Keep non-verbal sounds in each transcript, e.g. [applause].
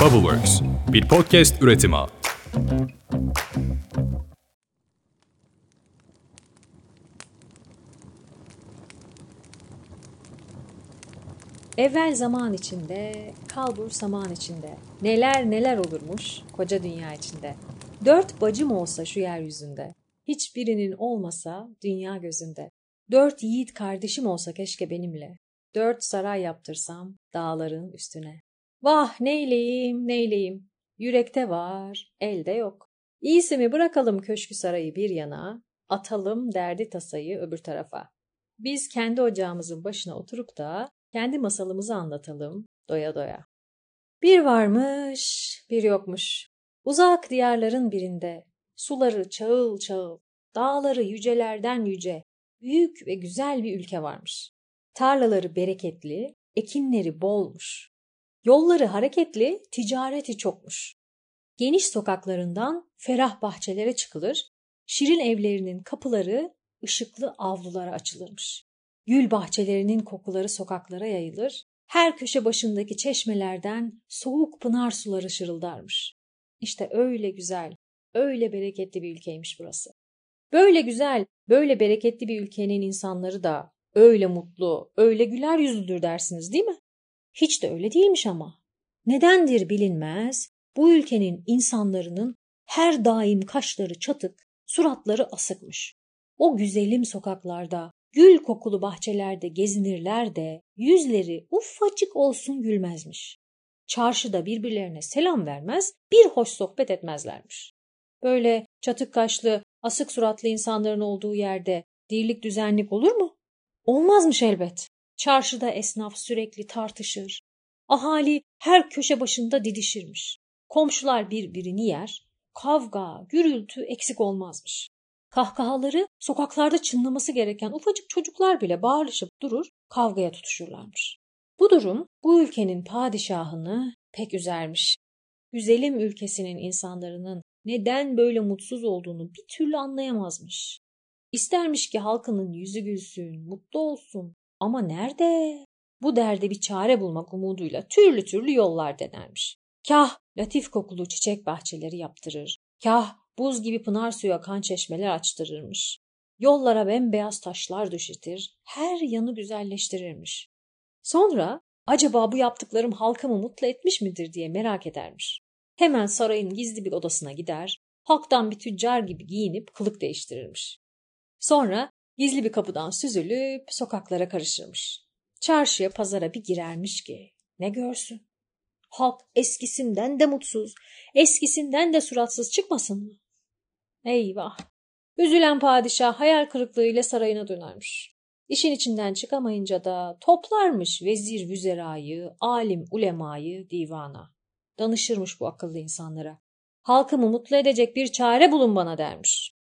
Bubbleworks, bir podcast üretimi. Evvel zaman içinde, kalbur saman içinde. Neler neler olurmuş koca dünya içinde. Dört bacım olsa şu yeryüzünde. Hiçbirinin olmasa dünya gözünde. Dört yiğit kardeşim olsa keşke benimle. Dört saray yaptırsam dağların üstüne. Vah neyleyim neyleyim. Yürekte var, elde yok. İyisi mi bırakalım köşkü sarayı bir yana, atalım derdi tasayı öbür tarafa. Biz kendi ocağımızın başına oturup da kendi masalımızı anlatalım doya doya. Bir varmış, bir yokmuş. Uzak diyarların birinde suları çağıl çağıl, dağları yücelerden yüce, büyük ve güzel bir ülke varmış. Tarlaları bereketli, ekinleri bolmuş. Yolları hareketli, ticareti çokmuş. Geniş sokaklarından ferah bahçelere çıkılır, şirin evlerinin kapıları ışıklı avlulara açılırmış. Gül bahçelerinin kokuları sokaklara yayılır, her köşe başındaki çeşmelerden soğuk pınar suları şırıldarmış. İşte öyle güzel, öyle bereketli bir ülkeymiş burası. Böyle güzel, böyle bereketli bir ülkenin insanları da öyle mutlu, öyle güler yüzlüdür dersiniz değil mi? Hiç de öyle değilmiş ama. Nedendir bilinmez, bu ülkenin insanlarının her daim kaşları çatık, suratları asıkmış. O güzelim sokaklarda, gül kokulu bahçelerde gezinirler de yüzleri ufacık olsun gülmezmiş. Çarşıda birbirlerine selam vermez, bir hoş sohbet etmezlermiş. Böyle çatık kaşlı, asık suratlı insanların olduğu yerde dirlik düzenlik olur mu? Olmazmış elbet. Çarşıda esnaf sürekli tartışır. Ahali her köşe başında didişirmiş. Komşular birbirini yer. Kavga, gürültü eksik olmazmış. Kahkahaları sokaklarda çınlaması gereken ufacık çocuklar bile bağırışıp durur, kavgaya tutuşurlarmış. Bu durum bu ülkenin padişahını pek üzermiş. Güzelim ülkesinin insanların neden böyle mutsuz olduğunu bir türlü anlayamazmış. İstermiş ki halkının yüzü gülsün, mutlu olsun. Ama nerede? Bu derde bir çare bulmak umuduyla türlü türlü yollar denermiş. Kah latif kokulu çiçek bahçeleri yaptırır, kah buz gibi pınar suyu akan çeşmeler açtırırmış. Yollara bembeyaz taşlar düşetir, her yanı güzelleştirirmiş. Sonra acaba bu yaptıklarım halkımı mutlu etmiş midir diye merak edermiş. Hemen sarayın gizli bir odasına gider, halktan bir tüccar gibi giyinip kılık değiştirirmiş. Sonra gizli bir kapıdan süzülüp sokaklara karışırmış. Çarşıya pazara bir girermiş ki ne görsün. Halk eskisinden de mutsuz, eskisinden de suratsız çıkmasın mı? Eyvah! Üzülen padişah hayal kırıklığıyla sarayına dönermiş. İşin içinden çıkamayınca da toplarmış vezir vüzerayı, alim ulemayı divana. Danışırmış bu akıllı insanlara. Halkımı mutlu edecek bir çare bulun bana dermiş.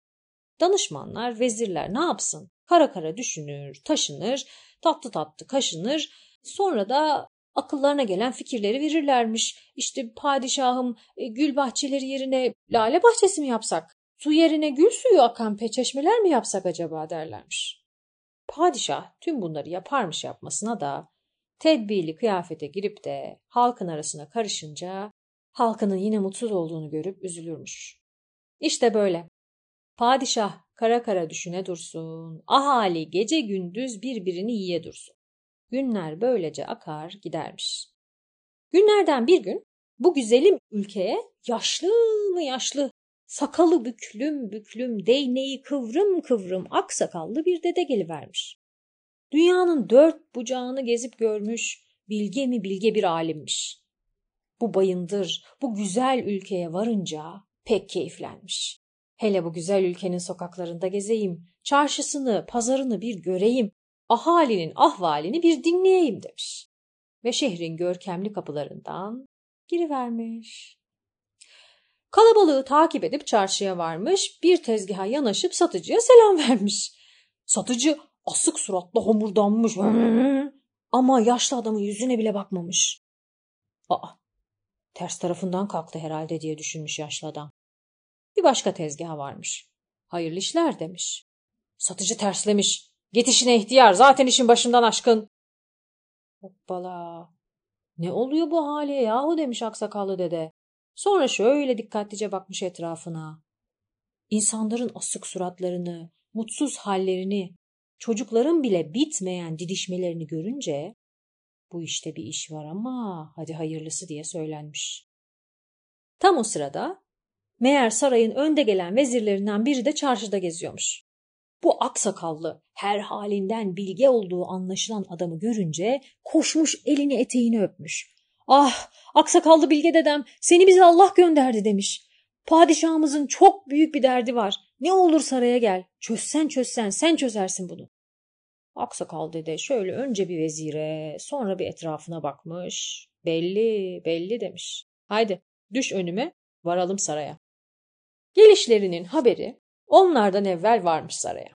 Danışmanlar, vezirler ne yapsın? Kara kara düşünür, taşınır, tatlı tatlı kaşınır. Sonra da akıllarına gelen fikirleri verirlermiş. İşte padişahım e, gül bahçeleri yerine lale bahçesi mi yapsak? Su yerine gül suyu akan peçeşmeler mi yapsak acaba derlermiş. Padişah tüm bunları yaparmış yapmasına da tedbirli kıyafete girip de halkın arasına karışınca halkının yine mutsuz olduğunu görüp üzülürmüş. İşte böyle. Padişah kara kara düşüne dursun, ahali gece gündüz birbirini yiye dursun. Günler böylece akar gidermiş. Günlerden bir gün bu güzelim ülkeye yaşlı mı yaşlı, sakalı büklüm büklüm, değneği kıvrım kıvrım aksakallı bir dede gelivermiş. Dünyanın dört bucağını gezip görmüş, bilge mi bilge bir alimmiş. Bu bayındır, bu güzel ülkeye varınca pek keyiflenmiş. Hele bu güzel ülkenin sokaklarında gezeyim, çarşısını, pazarını bir göreyim, ahalinin ahvalini bir dinleyeyim demiş. Ve şehrin görkemli kapılarından girivermiş. Kalabalığı takip edip çarşıya varmış, bir tezgaha yanaşıp satıcıya selam vermiş. Satıcı asık suratla homurdanmış [laughs] ama yaşlı adamın yüzüne bile bakmamış. Aa, ters tarafından kalktı herhalde diye düşünmüş yaşlı adam. Bir başka tezgaha varmış. Hayırlı işler demiş. Satıcı terslemiş. Git işine ihtiyar zaten işin başından aşkın. Hoppala. Ne oluyor bu hale yahu demiş aksakallı dede. Sonra şöyle dikkatlice bakmış etrafına. İnsanların asık suratlarını, mutsuz hallerini, çocukların bile bitmeyen didişmelerini görünce bu işte bir iş var ama hadi hayırlısı diye söylenmiş. Tam o sırada meğer sarayın önde gelen vezirlerinden biri de çarşıda geziyormuş. Bu aksakallı, her halinden bilge olduğu anlaşılan adamı görünce koşmuş elini eteğini öpmüş. Ah, aksakallı bilge dedem seni bize Allah gönderdi demiş. Padişahımızın çok büyük bir derdi var. Ne olur saraya gel. Çözsen çözsen sen çözersin bunu. Aksakal dede şöyle önce bir vezire sonra bir etrafına bakmış. Belli belli demiş. Haydi düş önüme varalım saraya. Gelişlerinin haberi onlardan evvel varmış saraya.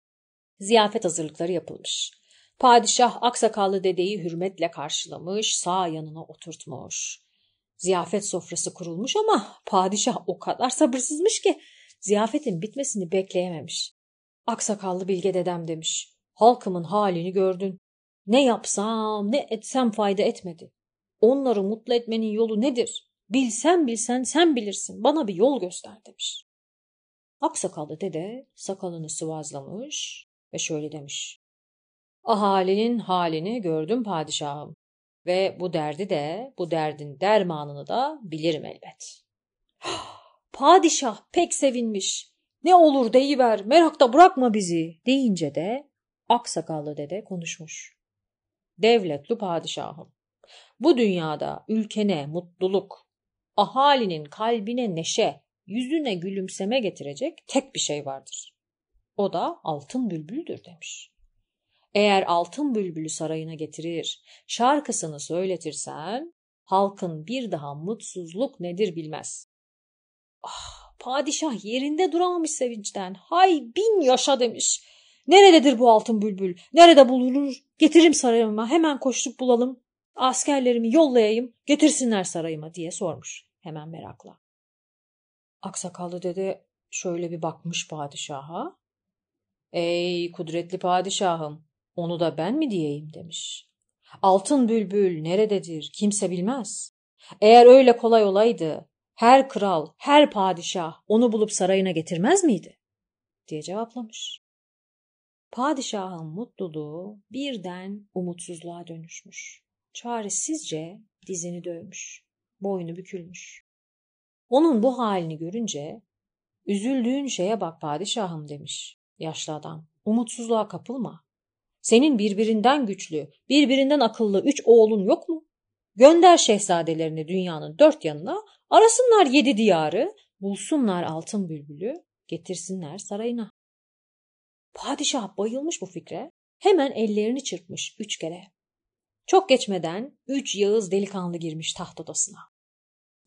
Ziyafet hazırlıkları yapılmış. Padişah aksakallı dedeyi hürmetle karşılamış, sağ yanına oturtmuş. Ziyafet sofrası kurulmuş ama padişah o kadar sabırsızmış ki ziyafetin bitmesini bekleyememiş. Aksakallı bilge dedem demiş. Halkımın halini gördün. Ne yapsam ne etsem fayda etmedi. Onları mutlu etmenin yolu nedir? Bilsen bilsen sen bilirsin. Bana bir yol göster demiş. Aksakallı dede sakalını sıvazlamış ve şöyle demiş. Ahalinin halini gördüm padişahım ve bu derdi de bu derdin dermanını da bilirim elbet. [gasps] Padişah pek sevinmiş. Ne olur deyiver merakta bırakma bizi deyince de aksakallı dede konuşmuş. Devletli padişahım bu dünyada ülkene mutluluk, ahalinin kalbine neşe, yüzüne gülümseme getirecek tek bir şey vardır. O da altın bülbüldür demiş. Eğer altın bülbülü sarayına getirir, şarkısını söyletirsen, halkın bir daha mutsuzluk nedir bilmez. Ah, padişah yerinde duramamış sevinçten. Hay bin yaşa demiş. Nerededir bu altın bülbül? Nerede bulunur? Getiririm sarayıma. Hemen koştup bulalım. Askerlerimi yollayayım. Getirsinler sarayıma diye sormuş. Hemen merakla. Aksakallı dede şöyle bir bakmış padişaha. Ey kudretli padişahım, onu da ben mi diyeyim demiş. Altın bülbül nerededir kimse bilmez. Eğer öyle kolay olaydı, her kral, her padişah onu bulup sarayına getirmez miydi? diye cevaplamış. Padişahın mutluluğu birden umutsuzluğa dönüşmüş. Çaresizce dizini dövmüş, boynu bükülmüş. Onun bu halini görünce, üzüldüğün şeye bak padişahım demiş yaşlı adam. Umutsuzluğa kapılma. Senin birbirinden güçlü, birbirinden akıllı üç oğlun yok mu? Gönder şehzadelerini dünyanın dört yanına, arasınlar yedi diyarı, bulsunlar altın bülbülü, getirsinler sarayına. Padişah bayılmış bu fikre, hemen ellerini çırpmış üç kere. Çok geçmeden üç Yağız delikanlı girmiş taht odasına.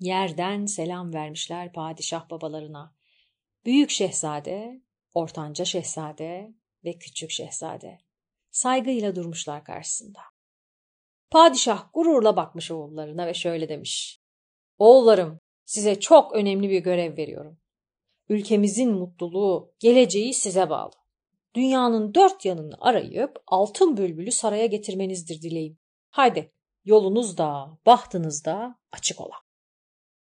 Yerden selam vermişler padişah babalarına. Büyük şehzade, ortanca şehzade ve küçük şehzade. Saygıyla durmuşlar karşısında. Padişah gururla bakmış oğullarına ve şöyle demiş. Oğullarım, size çok önemli bir görev veriyorum. Ülkemizin mutluluğu, geleceği size bağlı. Dünyanın dört yanını arayıp altın bülbülü saraya getirmenizdir dileğim. Haydi yolunuz da, bahtınız da açık ola.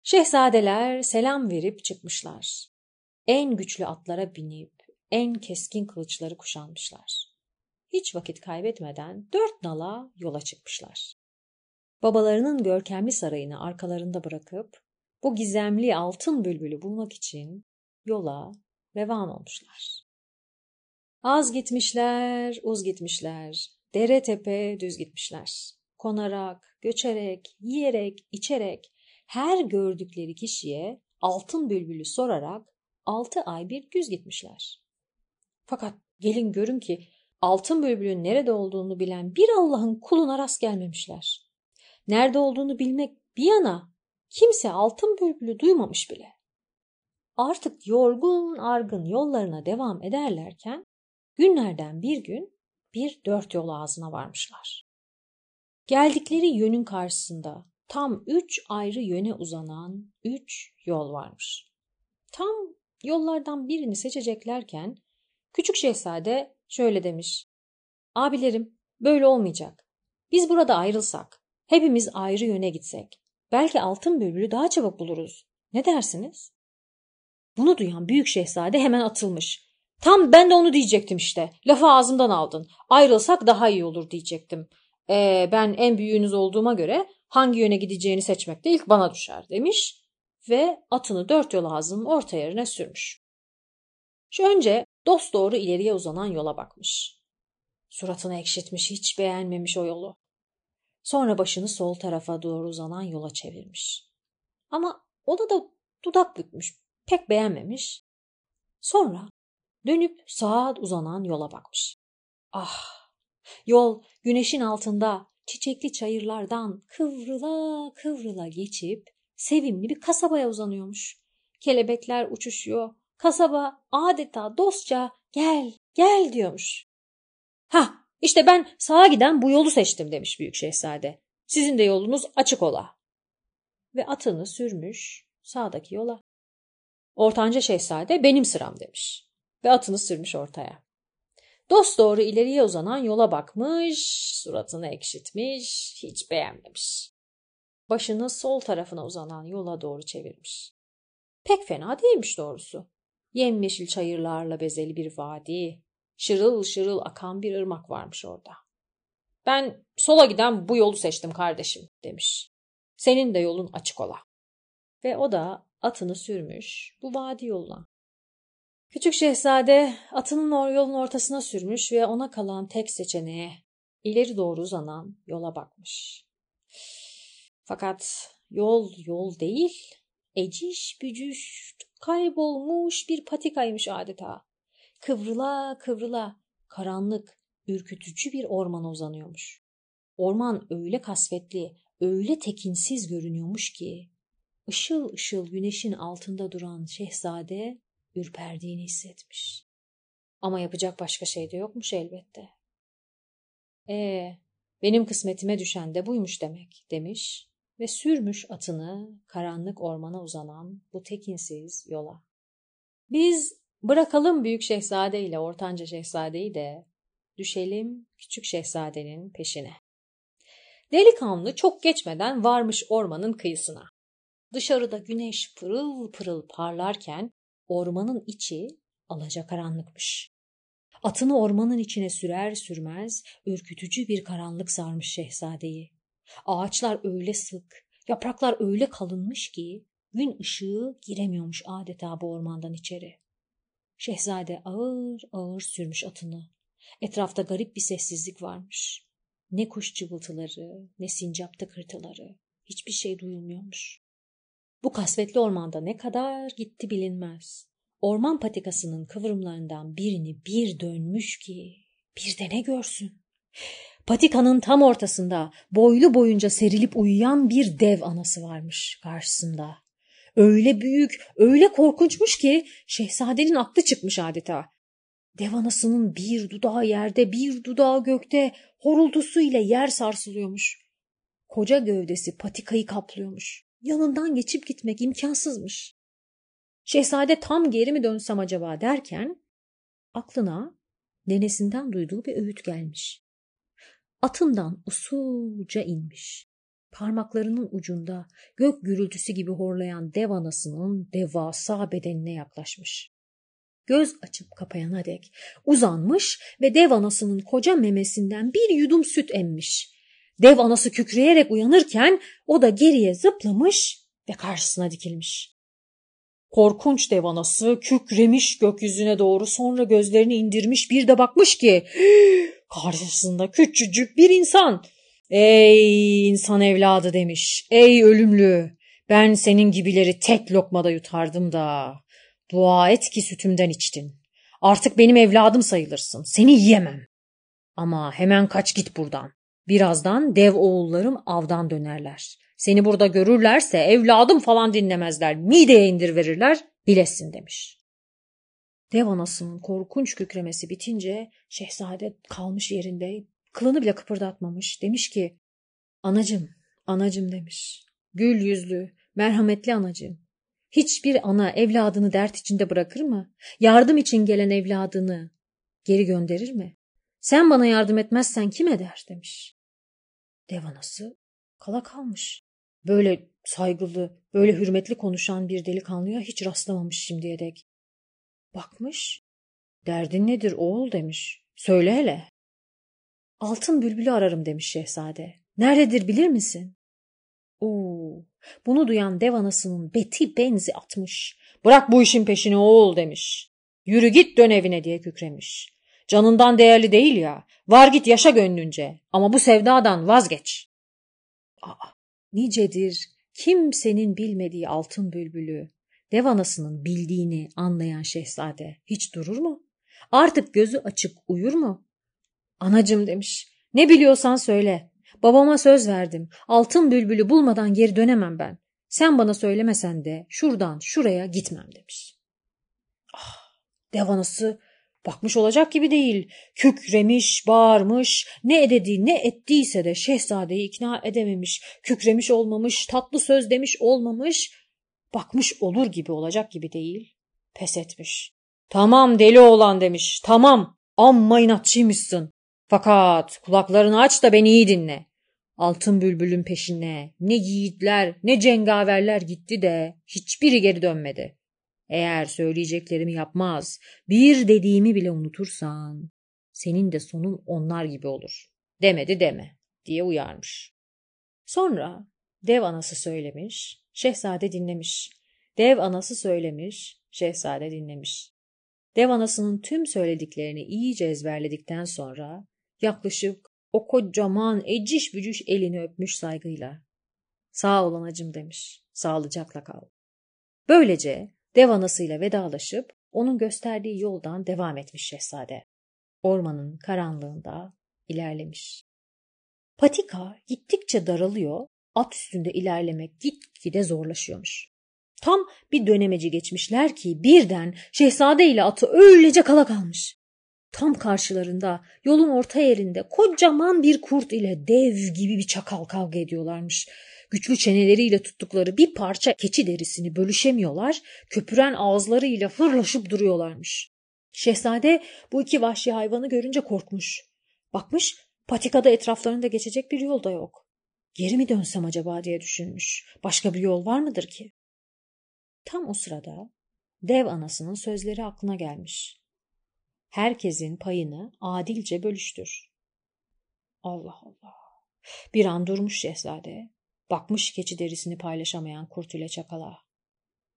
Şehzadeler selam verip çıkmışlar. En güçlü atlara binip en keskin kılıçları kuşanmışlar. Hiç vakit kaybetmeden dört nala yola çıkmışlar. Babalarının görkemli sarayını arkalarında bırakıp bu gizemli altın bülbülü bulmak için yola revan olmuşlar. Az gitmişler, uz gitmişler, dere tepe düz gitmişler. Konarak, göçerek, yiyerek, içerek her gördükleri kişiye altın bülbülü sorarak altı ay bir düz gitmişler. Fakat gelin görün ki altın bülbülün nerede olduğunu bilen bir Allah'ın kuluna rast gelmemişler. Nerede olduğunu bilmek bir yana kimse altın bülbülü duymamış bile. Artık yorgun argın yollarına devam ederlerken günlerden bir gün bir dört yol ağzına varmışlar. Geldikleri yönün karşısında tam üç ayrı yöne uzanan üç yol varmış. Tam yollardan birini seçeceklerken küçük şehzade şöyle demiş. Abilerim böyle olmayacak. Biz burada ayrılsak Hepimiz ayrı yöne gitsek. Belki altın bülbülü daha çabuk buluruz. Ne dersiniz? Bunu duyan büyük şehzade hemen atılmış. Tam ben de onu diyecektim işte. Lafı ağzımdan aldın. Ayrılsak daha iyi olur diyecektim. Ee, ben en büyüğünüz olduğuma göre hangi yöne gideceğini seçmek de ilk bana düşer demiş ve atını dört yol ağzının orta yerine sürmüş. Şu önce dost doğru ileriye uzanan yola bakmış. Suratını ekşitmiş, hiç beğenmemiş o yolu. Sonra başını sol tarafa doğru uzanan yola çevirmiş. Ama o da da dudak bükmüş, pek beğenmemiş. Sonra dönüp sağa uzanan yola bakmış. Ah! Yol güneşin altında çiçekli çayırlardan kıvrıla kıvrıla geçip sevimli bir kasabaya uzanıyormuş. Kelebekler uçuşuyor. Kasaba adeta dostça gel gel diyormuş. Ha işte ben sağa giden bu yolu seçtim demiş büyük şehzade. Sizin de yolunuz açık ola. Ve atını sürmüş sağdaki yola. Ortanca şehzade benim sıram demiş. Ve atını sürmüş ortaya. Dost doğru ileriye uzanan yola bakmış, suratını ekşitmiş, hiç beğenmemiş. Başını sol tarafına uzanan yola doğru çevirmiş. Pek fena değilmiş doğrusu. Yemyeşil çayırlarla bezeli bir vadi, şırıl şırıl akan bir ırmak varmış orada. Ben sola giden bu yolu seçtim kardeşim demiş. Senin de yolun açık ola. Ve o da atını sürmüş bu vadi yoluna. Küçük şehzade atının yolun ortasına sürmüş ve ona kalan tek seçeneğe ileri doğru uzanan yola bakmış. Fakat yol yol değil, eciş bücüş, kaybolmuş bir patikaymış adeta. Kıvrıla kıvrıla, karanlık, ürkütücü bir ormana uzanıyormuş. Orman öyle kasvetli, öyle tekinsiz görünüyormuş ki, ışıl ışıl güneşin altında duran şehzade ürperdiğini hissetmiş. Ama yapacak başka şey de yokmuş elbette. Ee, benim kısmetime düşen de buymuş demek demiş ve sürmüş atını karanlık ormana uzanan bu tekinsiz yola. Biz bırakalım büyük şehzade ile ortanca şehzadeyi de düşelim küçük şehzadenin peşine. Delikanlı çok geçmeden varmış ormanın kıyısına. Dışarıda güneş pırıl pırıl parlarken ormanın içi alacakaranlıkmış. Atını ormanın içine sürer sürmez ürkütücü bir karanlık sarmış şehzadeyi. Ağaçlar öyle sık, yapraklar öyle kalınmış ki gün ışığı giremiyormuş adeta bu ormandan içeri. Şehzade ağır ağır sürmüş atını. Etrafta garip bir sessizlik varmış. Ne kuş cıvıltıları, ne sincap tıkırtıları, hiçbir şey duyulmuyormuş. Bu kasvetli ormanda ne kadar gitti bilinmez. Orman patikasının kıvrımlarından birini bir dönmüş ki bir de ne görsün. Patikanın tam ortasında boylu boyunca serilip uyuyan bir dev anası varmış karşısında. Öyle büyük, öyle korkunçmuş ki şehzadenin aklı çıkmış adeta. Dev anasının bir dudağı yerde, bir dudağı gökte horultusu ile yer sarsılıyormuş. Koca gövdesi patikayı kaplıyormuş. Yanından geçip gitmek imkansızmış. Şehzade tam geri mi dönsem acaba derken aklına nenesinden duyduğu bir öğüt gelmiş. Atından usulca inmiş. Parmaklarının ucunda gök gürültüsü gibi horlayan dev anasının devasa bedenine yaklaşmış. Göz açıp kapayana dek uzanmış ve dev anasının koca memesinden bir yudum süt emmiş. Dev anası kükreyerek uyanırken o da geriye zıplamış ve karşısına dikilmiş. Korkunç dev anası kükremiş gökyüzüne doğru sonra gözlerini indirmiş bir de bakmış ki [gasps] karşısında küçücük bir insan. Ey insan evladı demiş. Ey ölümlü ben senin gibileri tek lokmada yutardım da. Dua et ki sütümden içtin. Artık benim evladım sayılırsın. Seni yiyemem. Ama hemen kaç git buradan. Birazdan dev oğullarım avdan dönerler. Seni burada görürlerse evladım falan dinlemezler. Mideye indir verirler. Bilesin demiş. Dev anasının korkunç kükremesi bitince şehzade kalmış yerinde kılını bile kıpırdatmamış. Demiş ki anacım, anacım demiş. Gül yüzlü, merhametli anacım. Hiçbir ana evladını dert içinde bırakır mı? Yardım için gelen evladını geri gönderir mi? Sen bana yardım etmezsen kim eder demiş. Dev anası kala kalmış. Böyle saygılı, böyle hürmetli konuşan bir delikanlıya hiç rastlamamış şimdiye dek. Bakmış, derdin nedir oğul demiş. Söyle hele. Altın bülbülü ararım demiş şehzade. Nerededir bilir misin? Oo, bunu duyan dev anasının beti benzi atmış. Bırak bu işin peşini oğul demiş. Yürü git dön evine diye kükremiş. Canından değerli değil ya. Var git yaşa gönlünce. Ama bu sevdadan vazgeç. Aa, nicedir kimsenin bilmediği altın bülbülü. Dev anasının bildiğini anlayan şehzade hiç durur mu? Artık gözü açık uyur mu? Anacım demiş. Ne biliyorsan söyle. Babama söz verdim. Altın bülbülü bulmadan geri dönemem ben. Sen bana söylemesen de şuradan şuraya gitmem demiş. Ah, dev anası bakmış olacak gibi değil. Kükremiş, bağırmış, ne ededi ne ettiyse de şehzadeyi ikna edememiş, kükremiş olmamış, tatlı söz demiş olmamış, bakmış olur gibi olacak gibi değil. Pes etmiş. Tamam deli oğlan demiş, tamam amma inatçıymışsın. Fakat kulaklarını aç da beni iyi dinle. Altın bülbülün peşine ne yiğitler ne cengaverler gitti de hiçbiri geri dönmedi. Eğer söyleyeceklerimi yapmaz, bir dediğimi bile unutursan, senin de sonun onlar gibi olur. Demedi deme, diye uyarmış. Sonra dev anası söylemiş, şehzade dinlemiş. Dev anası söylemiş, şehzade dinlemiş. Dev anasının tüm söylediklerini iyice ezberledikten sonra yaklaşık o kocaman eciş bücüş elini öpmüş saygıyla. Sağ ol anacım demiş, sağlıcakla kal. Böylece dev anasıyla vedalaşıp onun gösterdiği yoldan devam etmiş şehzade. Ormanın karanlığında ilerlemiş. Patika gittikçe daralıyor, at üstünde ilerlemek gitgide zorlaşıyormuş. Tam bir dönemeci geçmişler ki birden şehzade ile atı öylece kala kalmış. Tam karşılarında yolun orta yerinde kocaman bir kurt ile dev gibi bir çakal kavga ediyorlarmış. Güçlü çeneleriyle tuttukları bir parça keçi derisini bölüşemiyorlar, köpüren ağızlarıyla fırlaşıp duruyorlarmış. Şehzade bu iki vahşi hayvanı görünce korkmuş. Bakmış patikada etraflarında geçecek bir yol da yok. Geri mi dönsem acaba diye düşünmüş. Başka bir yol var mıdır ki? Tam o sırada dev anasının sözleri aklına gelmiş. Herkesin payını adilce bölüştür. Allah Allah. Bir an durmuş şehzade. Bakmış keçi derisini paylaşamayan kurt ile çakala.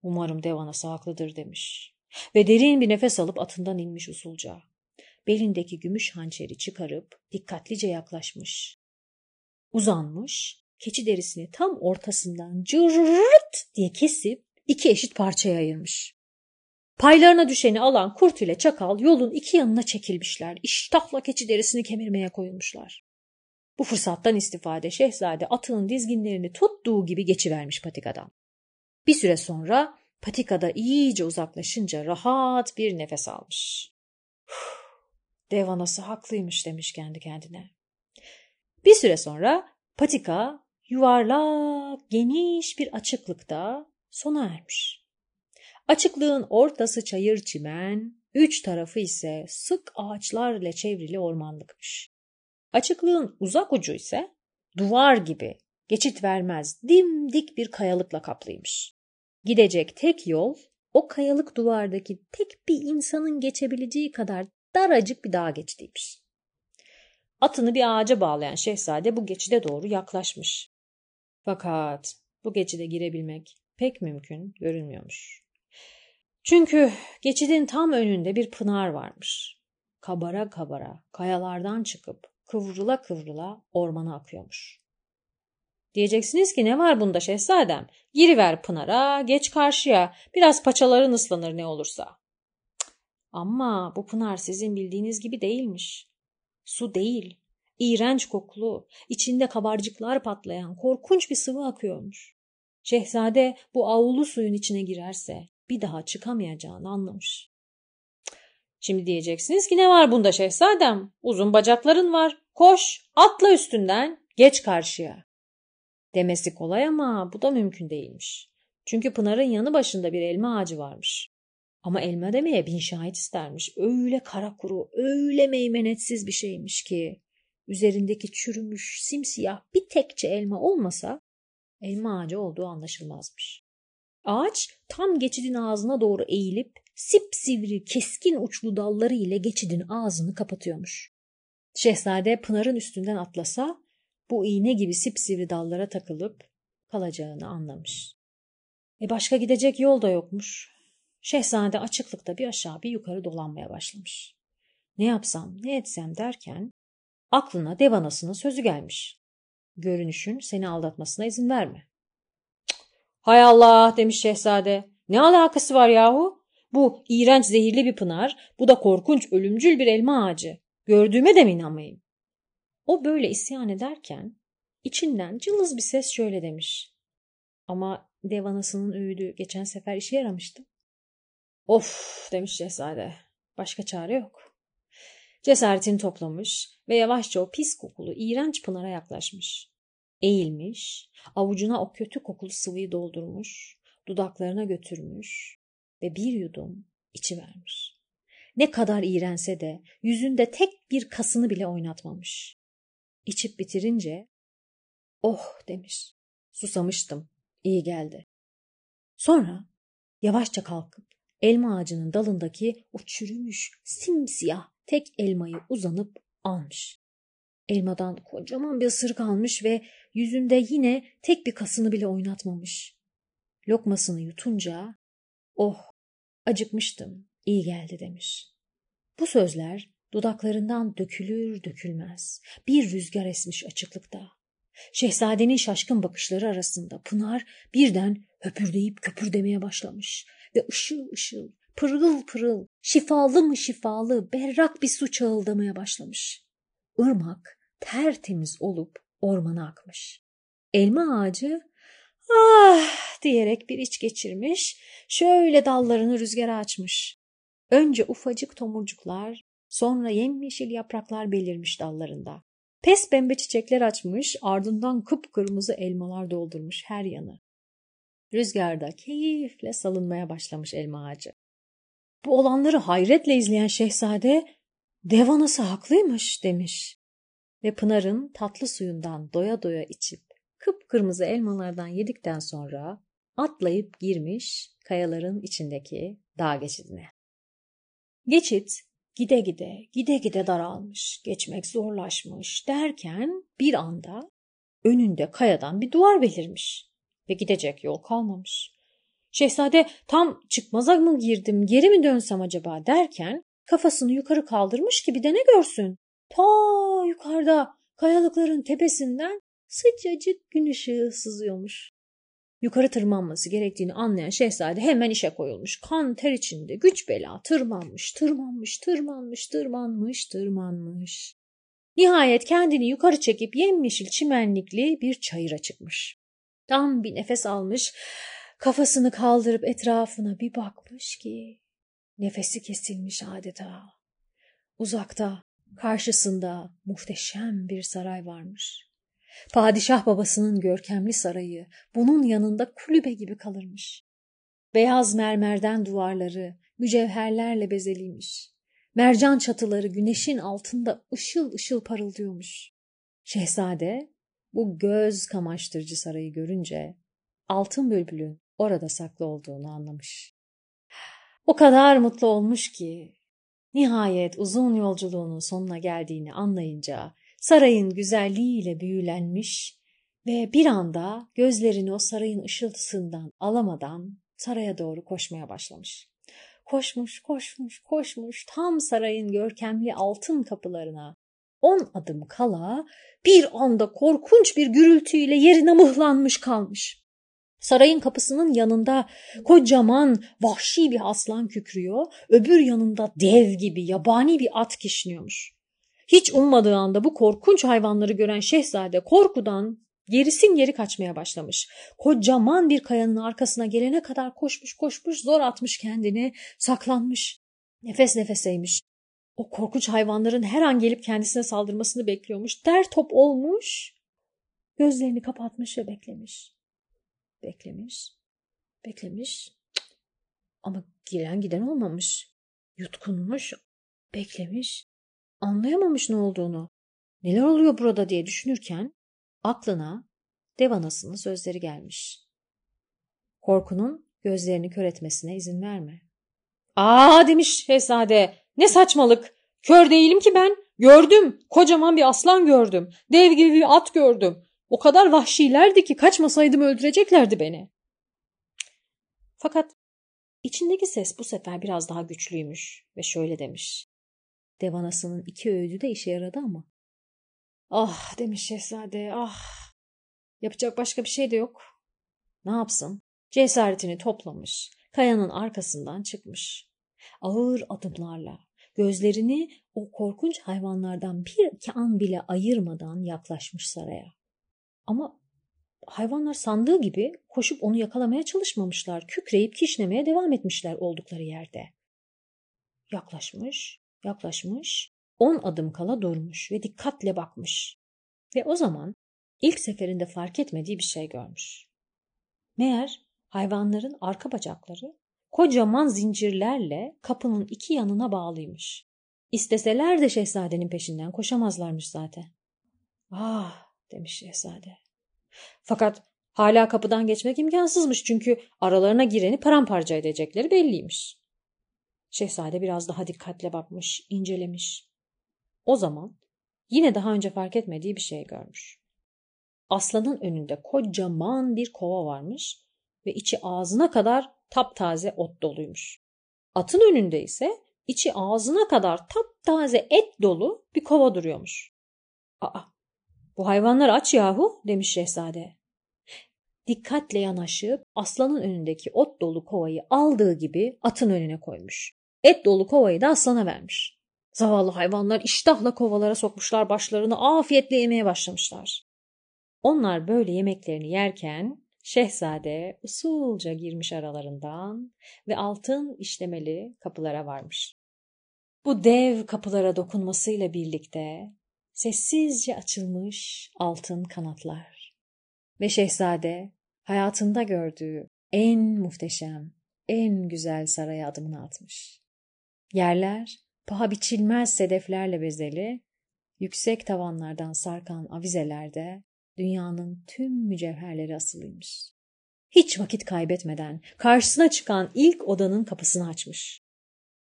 Umarım dev anası haklıdır demiş. Ve derin bir nefes alıp atından inmiş usulca. Belindeki gümüş hançeri çıkarıp dikkatlice yaklaşmış. Uzanmış, keçi derisini tam ortasından cırt diye kesip iki eşit parçaya ayırmış. Paylarına düşeni alan kurt ile çakal yolun iki yanına çekilmişler. İştahla keçi derisini kemirmeye koyulmuşlar. Bu fırsattan istifade şehzade atının dizginlerini tuttuğu gibi geçivermiş patikadan. Bir süre sonra patikada iyice uzaklaşınca rahat bir nefes almış. Dev anası haklıymış demiş kendi kendine. Bir süre sonra patika yuvarlak geniş bir açıklıkta sona ermiş. Açıklığın ortası çayır çimen, üç tarafı ise sık ağaçlarla çevrili ormanlıkmış. Açıklığın uzak ucu ise duvar gibi geçit vermez dimdik bir kayalıkla kaplıymış. Gidecek tek yol o kayalık duvardaki tek bir insanın geçebileceği kadar daracık bir dağ geçtiymiş. Atını bir ağaca bağlayan şehzade bu geçide doğru yaklaşmış. Fakat bu geçide girebilmek pek mümkün görünmüyormuş. Çünkü geçidin tam önünde bir pınar varmış. Kabara kabara kayalardan çıkıp kıvrıla kıvrıla ormana akıyormuş. Diyeceksiniz ki ne var bunda şehzadem? Giriver pınara, geç karşıya, biraz paçaların ıslanır ne olursa. Ama bu pınar sizin bildiğiniz gibi değilmiş. Su değil, iğrenç kokulu, içinde kabarcıklar patlayan korkunç bir sıvı akıyormuş. Şehzade bu avlu suyun içine girerse bir daha çıkamayacağını anlamış. Şimdi diyeceksiniz ki ne var bunda şehzadem? Uzun bacakların var. Koş, atla üstünden, geç karşıya. Demesi kolay ama bu da mümkün değilmiş. Çünkü Pınar'ın yanı başında bir elma ağacı varmış. Ama elma demeye bin şahit istermiş. Öyle kara kuru, öyle meymenetsiz bir şeymiş ki. üzerindeki çürümüş simsiyah bir tekçe elma olmasa elma ağacı olduğu anlaşılmazmış. Ağaç tam geçidin ağzına doğru eğilip sipsivri keskin uçlu dalları ile geçidin ağzını kapatıyormuş. Şehzade Pınar'ın üstünden atlasa bu iğne gibi sipsivri dallara takılıp kalacağını anlamış. E başka gidecek yol da yokmuş. Şehzade açıklıkta bir aşağı bir yukarı dolanmaya başlamış. Ne yapsam ne etsem derken aklına dev anasının sözü gelmiş. Görünüşün seni aldatmasına izin verme. Hay Allah demiş şehzade. Ne alakası var yahu? Bu iğrenç zehirli bir pınar, bu da korkunç ölümcül bir elma ağacı. Gördüğüme de mi inanmayayım? O böyle isyan ederken içinden cılız bir ses şöyle demiş. Ama dev anasının öğüdü geçen sefer işe yaramıştı. Of demiş şehzade. Başka çare yok. Cesaretini toplamış ve yavaşça o pis kokulu iğrenç pınara yaklaşmış. Eğilmiş, avucuna o kötü kokulu sıvıyı doldurmuş, dudaklarına götürmüş ve bir yudum içi vermiş. Ne kadar iğrense de yüzünde tek bir kasını bile oynatmamış. İçip bitirince oh demiş. Susamıştım. İyi geldi. Sonra yavaşça kalkıp elma ağacının dalındaki o çürümüş simsiyah tek elmayı uzanıp almış. Elmadan kocaman bir ısırık almış ve yüzünde yine tek bir kasını bile oynatmamış. Lokmasını yutunca oh acıkmıştım iyi geldi demiş. Bu sözler dudaklarından dökülür dökülmez bir rüzgar esmiş açıklıkta. Şehzadenin şaşkın bakışları arasında Pınar birden höpürdeyip köpürdemeye başlamış ve ışıl ışıl, pırıl pırıl, şifalı mı şifalı, berrak bir su çağıldamaya başlamış. Irmak tertemiz olup ormana akmış. Elma ağacı ah diyerek bir iç geçirmiş, şöyle dallarını rüzgara açmış. Önce ufacık tomurcuklar, sonra yemyeşil yapraklar belirmiş dallarında. Pes pembe çiçekler açmış, ardından kıpkırmızı elmalar doldurmuş her yanı. Rüzgarda keyifle salınmaya başlamış elma ağacı. Bu olanları hayretle izleyen şehzade, dev anası haklıymış demiş. Ve Pınar'ın tatlı suyundan doya doya içip kıpkırmızı elmalardan yedikten sonra atlayıp girmiş kayaların içindeki dağ geçidine. Geçit gide gide, gide gide daralmış, geçmek zorlaşmış derken bir anda önünde kayadan bir duvar belirmiş ve gidecek yol kalmamış. Şehzade tam çıkmaza mı girdim, geri mi dönsem acaba derken kafasını yukarı kaldırmış gibi de ne görsün? Ta yukarıda kayalıkların tepesinden sıcacık gün ışığı sızıyormuş. Yukarı tırmanması gerektiğini anlayan şehzade hemen işe koyulmuş. Kan ter içinde güç bela tırmanmış, tırmanmış, tırmanmış, tırmanmış, tırmanmış. Nihayet kendini yukarı çekip yemyeşil çimenlikli bir çayıra çıkmış. Tam bir nefes almış, kafasını kaldırıp etrafına bir bakmış ki nefesi kesilmiş adeta. Uzakta, karşısında muhteşem bir saray varmış. Padişah babasının görkemli sarayı bunun yanında kulübe gibi kalırmış. Beyaz mermerden duvarları mücevherlerle bezeliymiş. Mercan çatıları güneşin altında ışıl ışıl parıldıyormuş. Şehzade bu göz kamaştırıcı sarayı görünce altın bülbülün orada saklı olduğunu anlamış. O kadar mutlu olmuş ki nihayet uzun yolculuğunun sonuna geldiğini anlayınca sarayın güzelliğiyle büyülenmiş ve bir anda gözlerini o sarayın ışıltısından alamadan saraya doğru koşmaya başlamış. Koşmuş, koşmuş, koşmuş tam sarayın görkemli altın kapılarına. On adım kala bir anda korkunç bir gürültüyle yerine mıhlanmış kalmış. Sarayın kapısının yanında kocaman vahşi bir aslan kükrüyor, öbür yanında dev gibi yabani bir at kişniyormuş. Hiç ummadığı anda bu korkunç hayvanları gören şehzade korkudan gerisin geri kaçmaya başlamış. Kocaman bir kayanın arkasına gelene kadar koşmuş koşmuş zor atmış kendini saklanmış. Nefes nefeseymiş. O korkunç hayvanların her an gelip kendisine saldırmasını bekliyormuş. Der top olmuş. Gözlerini kapatmış ve beklemiş. Beklemiş. Beklemiş. Ama gelen giden olmamış. Yutkunmuş. Beklemiş. Anlayamamış ne olduğunu. neler oluyor burada diye düşünürken aklına dev anasının sözleri gelmiş. Korkunun gözlerini kör etmesine izin verme. Aa demiş şehzade ne saçmalık kör değilim ki ben gördüm kocaman bir aslan gördüm dev gibi bir at gördüm o kadar vahşilerdi ki kaçmasaydım öldüreceklerdi beni. Fakat içindeki ses bu sefer biraz daha güçlüymüş ve şöyle demiş. Devanasının iki öğüdü de işe yaradı ama. Ah demiş şehzade ah. Yapacak başka bir şey de yok. Ne yapsın? Cesaretini toplamış. Kayanın arkasından çıkmış. Ağır adımlarla gözlerini o korkunç hayvanlardan bir iki an bile ayırmadan yaklaşmış saraya. Ama hayvanlar sandığı gibi koşup onu yakalamaya çalışmamışlar. Kükreyip kişnemeye devam etmişler oldukları yerde. Yaklaşmış, yaklaşmış, on adım kala durmuş ve dikkatle bakmış. Ve o zaman ilk seferinde fark etmediği bir şey görmüş. Meğer hayvanların arka bacakları kocaman zincirlerle kapının iki yanına bağlıymış. İsteseler de şehzadenin peşinden koşamazlarmış zaten. Ah demiş şehzade. Fakat hala kapıdan geçmek imkansızmış çünkü aralarına gireni paramparça edecekleri belliymiş. Şehzade biraz daha dikkatle bakmış, incelemiş. O zaman yine daha önce fark etmediği bir şey görmüş. Aslanın önünde kocaman bir kova varmış ve içi ağzına kadar taptaze ot doluymuş. Atın önünde ise içi ağzına kadar taptaze et dolu bir kova duruyormuş. Aa, bu hayvanlar aç yahu demiş şehzade. Dikkatle yanaşıp aslanın önündeki ot dolu kovayı aldığı gibi atın önüne koymuş. Et dolu kovayı da aslana vermiş. Zavallı hayvanlar iştahla kovalara sokmuşlar başlarını afiyetle yemeye başlamışlar. Onlar böyle yemeklerini yerken şehzade usulca girmiş aralarından ve altın işlemeli kapılara varmış. Bu dev kapılara dokunmasıyla birlikte sessizce açılmış altın kanatlar. Ve şehzade hayatında gördüğü en muhteşem, en güzel saraya adımını atmış. Yerler paha biçilmez sedeflerle bezeli, yüksek tavanlardan sarkan avizelerde dünyanın tüm mücevherleri asılıymış. Hiç vakit kaybetmeden karşısına çıkan ilk odanın kapısını açmış.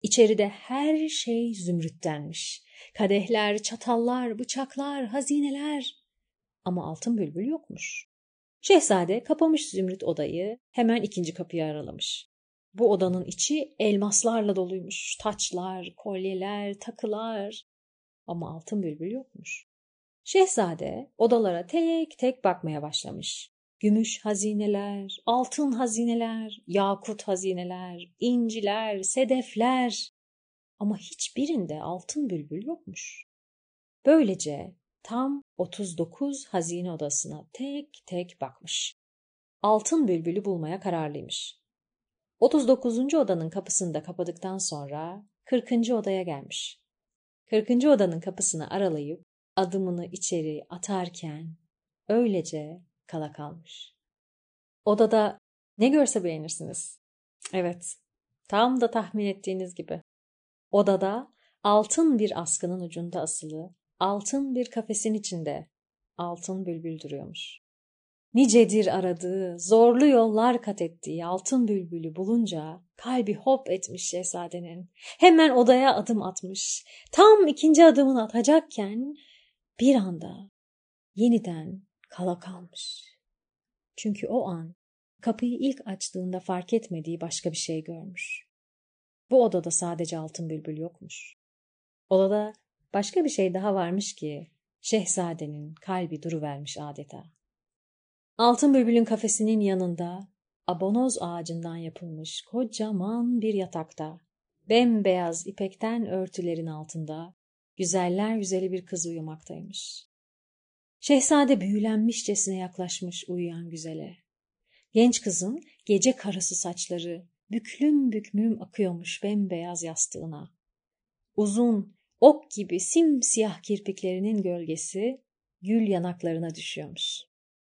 İçeride her şey zümrüttenmiş. Kadehler, çatallar, bıçaklar, hazineler. Ama altın bülbül yokmuş. Şehzade kapamış zümrüt odayı, hemen ikinci kapıyı aralamış. Bu odanın içi elmaslarla doluymuş. Taçlar, kolyeler, takılar. Ama altın bülbül yokmuş. Şehzade odalara tek tek bakmaya başlamış. Gümüş hazineler, altın hazineler, yakut hazineler, inciler, sedefler. Ama hiçbirinde altın bülbül yokmuş. Böylece tam 39 hazine odasına tek tek bakmış. Altın bülbülü bulmaya kararlıymış. 39. odanın kapısını da kapadıktan sonra 40. odaya gelmiş. 40. odanın kapısını aralayıp adımını içeri atarken öylece kala kalmış. Odada ne görse beğenirsiniz. Evet, tam da tahmin ettiğiniz gibi. Odada altın bir askının ucunda asılı, altın bir kafesin içinde altın bülbül duruyormuş. Nicedir aradığı, zorlu yollar kat ettiği altın bülbülü bulunca kalbi hop etmiş şehzadenin. Hemen odaya adım atmış. Tam ikinci adımını atacakken bir anda yeniden kala kalmış. Çünkü o an kapıyı ilk açtığında fark etmediği başka bir şey görmüş. Bu odada sadece altın bülbül yokmuş. Odada başka bir şey daha varmış ki şehzadenin kalbi duruvermiş adeta. Altın bülbülün kafesinin yanında abonoz ağacından yapılmış kocaman bir yatakta, bembeyaz ipekten örtülerin altında güzeller güzeli bir kız uyumaktaymış. Şehzade büyülenmişçesine yaklaşmış uyuyan güzele. Genç kızın gece karası saçları büklüm bükmüm akıyormuş bembeyaz yastığına. Uzun, ok gibi simsiyah kirpiklerinin gölgesi gül yanaklarına düşüyormuş.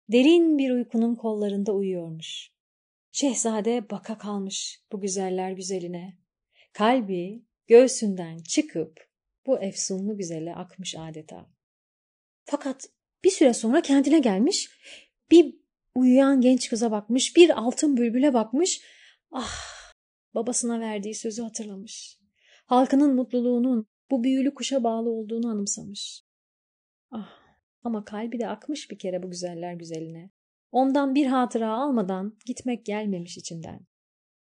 Derin bir uykunun kollarında uyuyormuş. Şehzade baka kalmış bu güzeller güzeline. Kalbi göğsünden çıkıp bu efsunlu güzele akmış adeta. Fakat bir süre sonra kendine gelmiş, bir uyuyan genç kıza bakmış, bir altın bülbüle bakmış. Ah, babasına verdiği sözü hatırlamış. Halkının mutluluğunun bu büyülü kuşa bağlı olduğunu anımsamış. Ah, ama kalbi de akmış bir kere bu güzeller güzeline. Ondan bir hatıra almadan gitmek gelmemiş içinden.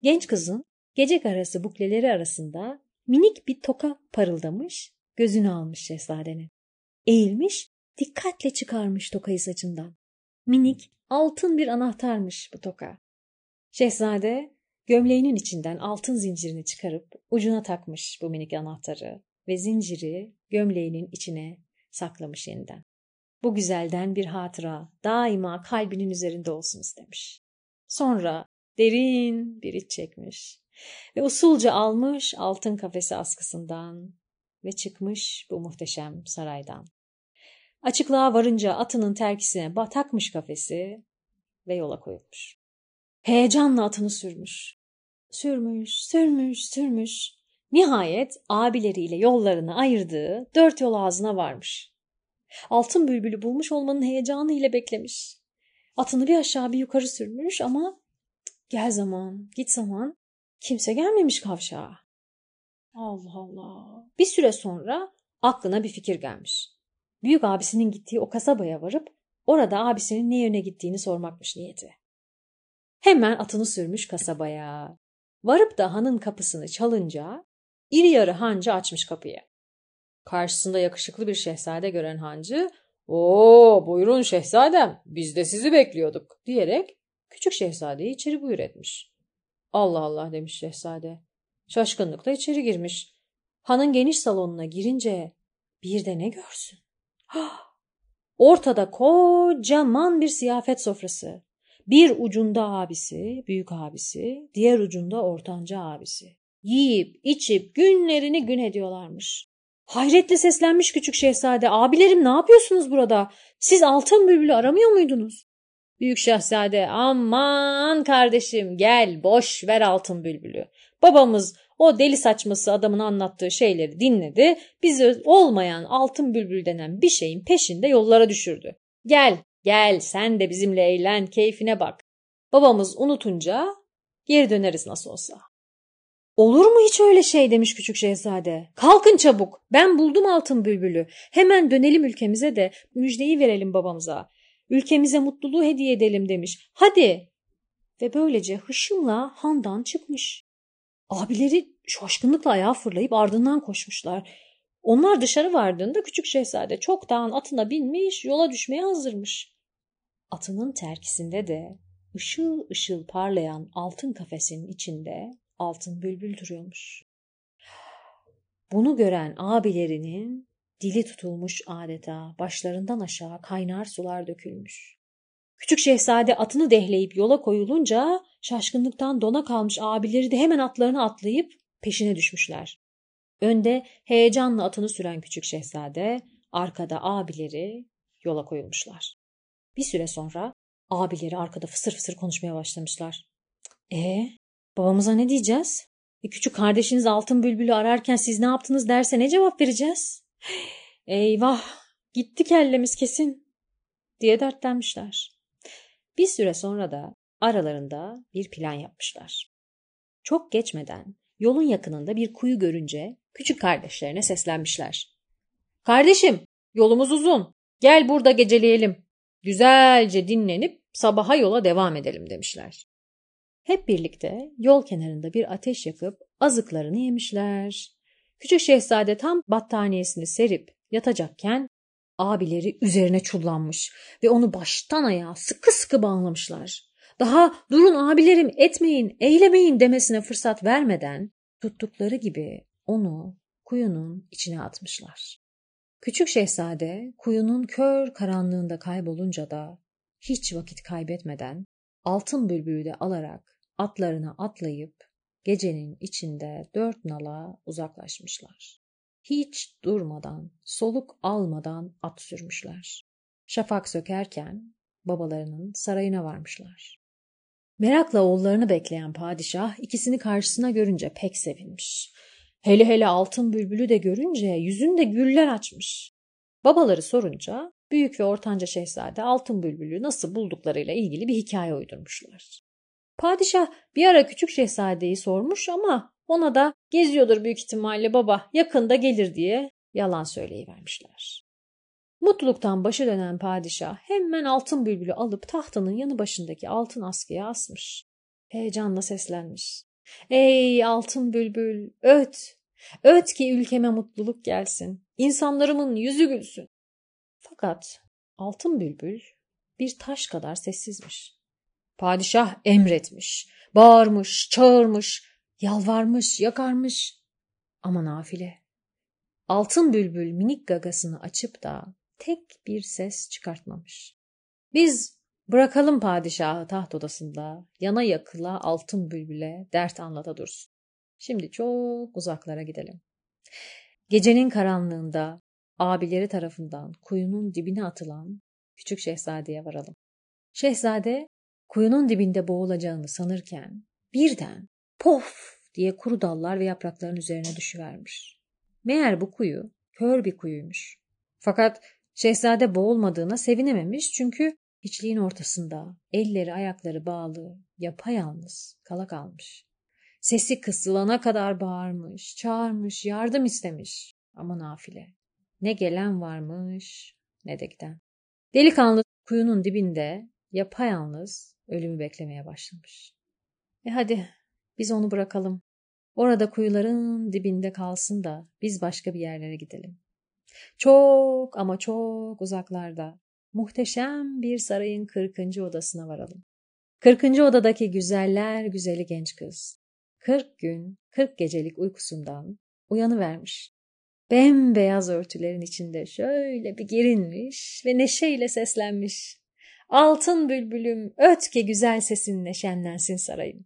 Genç kızın gece arası bukleleri arasında minik bir toka parıldamış, gözünü almış şehzadenin. Eğilmiş, dikkatle çıkarmış tokayı saçından. Minik, altın bir anahtarmış bu toka. Şehzade gömleğinin içinden altın zincirini çıkarıp ucuna takmış bu minik anahtarı ve zinciri gömleğinin içine saklamış yeniden. Bu güzelden bir hatıra daima kalbinin üzerinde olsun istemiş. Sonra derin bir iç çekmiş ve usulca almış altın kafesi askısından ve çıkmış bu muhteşem saraydan. Açıklığa varınca atının terkisine takmış kafesi ve yola koyulmuş. Heyecanla atını sürmüş. Sürmüş, sürmüş, sürmüş. Nihayet abileriyle yollarını ayırdığı dört yol ağzına varmış. Altın bülbülü bulmuş olmanın heyecanı ile beklemiş. Atını bir aşağı bir yukarı sürmüş ama gel zaman, git zaman kimse gelmemiş kavşağa. Allah Allah. Bir süre sonra aklına bir fikir gelmiş. Büyük abisinin gittiği o kasabaya varıp orada abisinin ne yöne gittiğini sormakmış niyeti. Hemen atını sürmüş kasabaya. Varıp da hanın kapısını çalınca iri yarı hancı açmış kapıyı. Karşısında yakışıklı bir şehzade gören hancı ''Oo buyurun şehzadem biz de sizi bekliyorduk'' diyerek küçük şehzadeyi içeri buyur etmiş. Allah Allah demiş şehzade. Şaşkınlıkla içeri girmiş. Hanın geniş salonuna girince bir de ne görsün? Ortada kocaman bir siyafet sofrası. Bir ucunda abisi, büyük abisi, diğer ucunda ortanca abisi. Yiyip içip günlerini gün ediyorlarmış. Hayretle seslenmiş küçük şehzade. Abilerim ne yapıyorsunuz burada? Siz altın bülbülü aramıyor muydunuz? Büyük şehzade aman kardeşim gel boş ver altın bülbülü. Babamız o deli saçması adamın anlattığı şeyleri dinledi. Bizi olmayan altın bülbül denen bir şeyin peşinde yollara düşürdü. Gel gel sen de bizimle eğlen keyfine bak. Babamız unutunca geri döneriz nasıl olsa. Olur mu hiç öyle şey demiş küçük şehzade. Kalkın çabuk ben buldum altın bülbülü. Hemen dönelim ülkemize de müjdeyi verelim babamıza. Ülkemize mutluluğu hediye edelim demiş. Hadi. Ve böylece hışımla handan çıkmış. Abileri şaşkınlıkla ayağa fırlayıp ardından koşmuşlar. Onlar dışarı vardığında küçük şehzade çoktan atına binmiş yola düşmeye hazırmış. Atının terkisinde de ışıl ışıl parlayan altın kafesin içinde altın bülbül duruyormuş. Bunu gören abilerinin dili tutulmuş adeta başlarından aşağı kaynar sular dökülmüş. Küçük şehzade atını dehleyip yola koyulunca şaşkınlıktan dona kalmış abileri de hemen atlarını atlayıp peşine düşmüşler. Önde heyecanla atını süren küçük şehzade, arkada abileri yola koyulmuşlar. Bir süre sonra abileri arkada fısır fısır konuşmaya başlamışlar. E babamıza ne diyeceğiz? E, küçük kardeşiniz altın bülbülü ararken siz ne yaptınız derse ne cevap vereceğiz? [gasps] Eyvah gitti kellemiz kesin diye dertlenmişler. Bir süre sonra da aralarında bir plan yapmışlar. Çok geçmeden yolun yakınında bir kuyu görünce küçük kardeşlerine seslenmişler. Kardeşim yolumuz uzun gel burada geceleyelim. Güzelce dinlenip sabaha yola devam edelim demişler. Hep birlikte yol kenarında bir ateş yakıp azıklarını yemişler. Küçük şehzade tam battaniyesini serip yatacakken abileri üzerine çullanmış ve onu baştan ayağa sıkı sıkı bağlamışlar. Daha durun abilerim etmeyin, eylemeyin demesine fırsat vermeden tuttukları gibi onu kuyunun içine atmışlar. Küçük şehzade kuyunun kör karanlığında kaybolunca da hiç vakit kaybetmeden altın bülbülü de alarak atlarına atlayıp gecenin içinde dört nala uzaklaşmışlar. Hiç durmadan, soluk almadan at sürmüşler. Şafak sökerken babalarının sarayına varmışlar. Merakla oğullarını bekleyen padişah ikisini karşısına görünce pek sevinmiş. Hele hele altın bülbülü de görünce yüzünde güller açmış. Babaları sorunca Büyük ve ortanca şehzade altın bülbülü nasıl bulduklarıyla ilgili bir hikaye uydurmuşlar. Padişah bir ara küçük şehzadeyi sormuş ama ona da geziyordur büyük ihtimalle baba yakında gelir diye yalan söyleyivermişler. Mutluluktan başı dönen padişah hemen altın bülbülü alıp tahtının yanı başındaki altın askıya asmış. Heyecanla seslenmiş. Ey altın bülbül öt, öt ki ülkeme mutluluk gelsin, insanlarımın yüzü gülsün. Fakat altın bülbül bir taş kadar sessizmiş. Padişah emretmiş, bağırmış, çağırmış, yalvarmış, yakarmış. Ama nafile. Altın bülbül minik gagasını açıp da tek bir ses çıkartmamış. Biz bırakalım padişahı taht odasında, yana yakıla altın bülbüle dert anlata dursun. Şimdi çok uzaklara gidelim. Gecenin karanlığında abileri tarafından kuyunun dibine atılan küçük şehzadeye varalım. Şehzade kuyunun dibinde boğulacağını sanırken birden pof diye kuru dallar ve yaprakların üzerine düşüvermiş. Meğer bu kuyu kör bir kuyuymuş. Fakat şehzade boğulmadığına sevinememiş çünkü hiçliğin ortasında elleri ayakları bağlı yapayalnız kala kalmış. Sesi kısılana kadar bağırmış, çağırmış, yardım istemiş ama nafile. Ne gelen varmış ne de giden. Delikanlı kuyunun dibinde yapayalnız ölümü beklemeye başlamış. E hadi biz onu bırakalım. Orada kuyuların dibinde kalsın da biz başka bir yerlere gidelim. Çok ama çok uzaklarda muhteşem bir sarayın kırkıncı odasına varalım. Kırkıncı odadaki güzeller güzeli genç kız. Kırk gün, kırk gecelik uykusundan uyanıvermiş. Bembeyaz örtülerin içinde şöyle bir gerinmiş ve neşeyle seslenmiş. Altın bülbülüm ötke güzel sesinle şenlensin sarayım.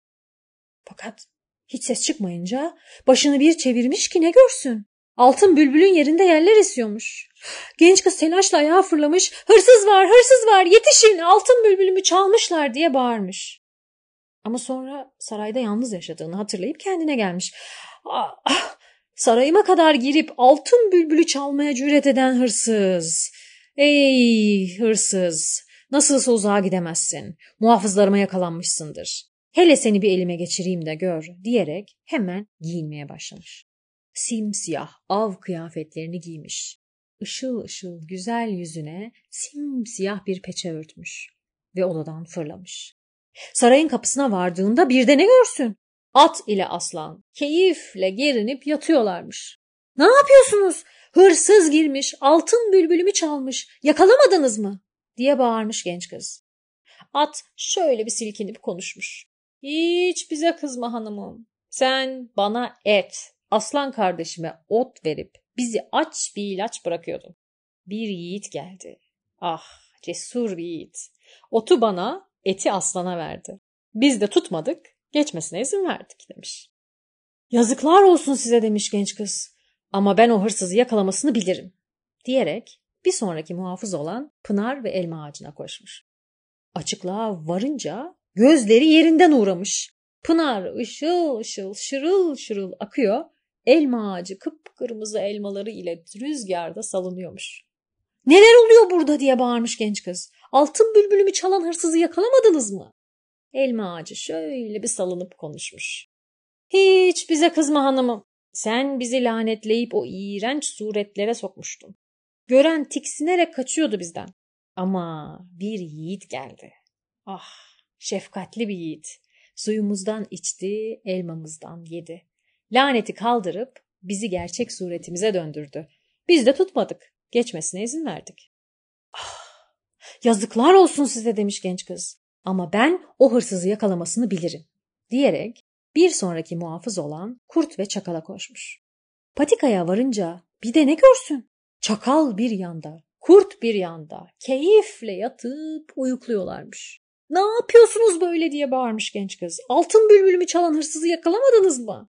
Fakat hiç ses çıkmayınca başını bir çevirmiş ki ne görsün. Altın bülbülün yerinde yerler esiyormuş. Genç kız telaşla ayağa fırlamış. Hırsız var, hırsız var, yetişin altın bülbülümü çalmışlar diye bağırmış. Ama sonra sarayda yalnız yaşadığını hatırlayıp kendine gelmiş. Ah, ah, sarayıma kadar girip altın bülbülü çalmaya cüret eden hırsız. Ey hırsız, nasılsa uzağa gidemezsin. Muhafızlarıma yakalanmışsındır. Hele seni bir elime geçireyim de gör diyerek hemen giyinmeye başlamış. Simsiyah av kıyafetlerini giymiş. Işıl ışıl güzel yüzüne simsiyah bir peçe örtmüş ve odadan fırlamış. Sarayın kapısına vardığında bir de ne görsün? At ile aslan keyifle gerinip yatıyorlarmış. Ne yapıyorsunuz? Hırsız girmiş, altın bülbülümü çalmış. Yakalamadınız mı? Diye bağırmış genç kız. At şöyle bir silkinip konuşmuş. Hiç bize kızma hanımım. Sen bana et, aslan kardeşime ot verip bizi aç bir ilaç bırakıyordun. Bir yiğit geldi. Ah cesur bir yiğit. Otu bana, eti aslana verdi. Biz de tutmadık, geçmesine izin verdik demiş. Yazıklar olsun size demiş genç kız. Ama ben o hırsızı yakalamasını bilirim. Diyerek bir sonraki muhafız olan Pınar ve elma ağacına koşmuş. Açıklığa varınca gözleri yerinden uğramış. Pınar ışıl ışıl şırıl şırıl akıyor. Elma ağacı kıpkırmızı elmaları ile rüzgarda salınıyormuş. Neler oluyor burada diye bağırmış genç kız. Altın bülbülümü çalan hırsızı yakalamadınız mı? Elma ağacı şöyle bir salınıp konuşmuş. Hiç bize kızma hanımım. Sen bizi lanetleyip o iğrenç suretlere sokmuştun. Gören tiksinerek kaçıyordu bizden. Ama bir yiğit geldi. Ah, şefkatli bir yiğit. Suyumuzdan içti, elmamızdan yedi. Laneti kaldırıp bizi gerçek suretimize döndürdü. Biz de tutmadık. Geçmesine izin verdik. Ah, yazıklar olsun size demiş genç kız. Ama ben o hırsızı yakalamasını bilirim. Diyerek bir sonraki muhafız olan kurt ve çakala koşmuş. Patikaya varınca bir de ne görsün? Çakal bir yanda, kurt bir yanda keyifle yatıp uyukluyorlarmış. Ne yapıyorsunuz böyle diye bağırmış genç kız. Altın bülbülümü çalan hırsızı yakalamadınız mı?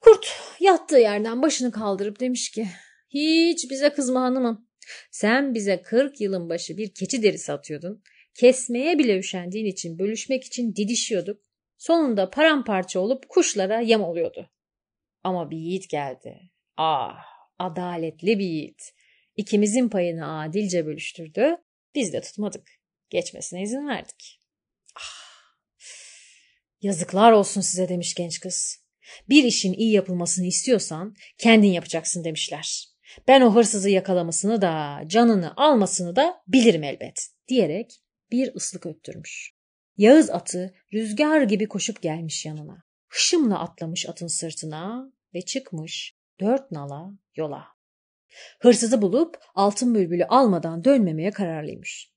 Kurt yattığı yerden başını kaldırıp demiş ki hiç bize kızma hanımım. Sen bize kırk yılın başı bir keçi derisi atıyordun. Kesmeye bile üşendiğin için bölüşmek için didişiyorduk. Sonunda paramparça olup kuşlara yem oluyordu. Ama bir yiğit geldi. Ah adaletli bir yiğit. İkimizin payını adilce bölüştürdü. Biz de tutmadık. Geçmesine izin verdik. Ah, yazıklar olsun size demiş genç kız. Bir işin iyi yapılmasını istiyorsan kendin yapacaksın demişler. Ben o hırsızı yakalamasını da canını almasını da bilirim elbet diyerek bir ıslık öttürmüş. Yağız atı rüzgar gibi koşup gelmiş yanına. Hışımla atlamış atın sırtına ve çıkmış dört nala yola. Hırsızı bulup altın bülbülü almadan dönmemeye kararlıymış.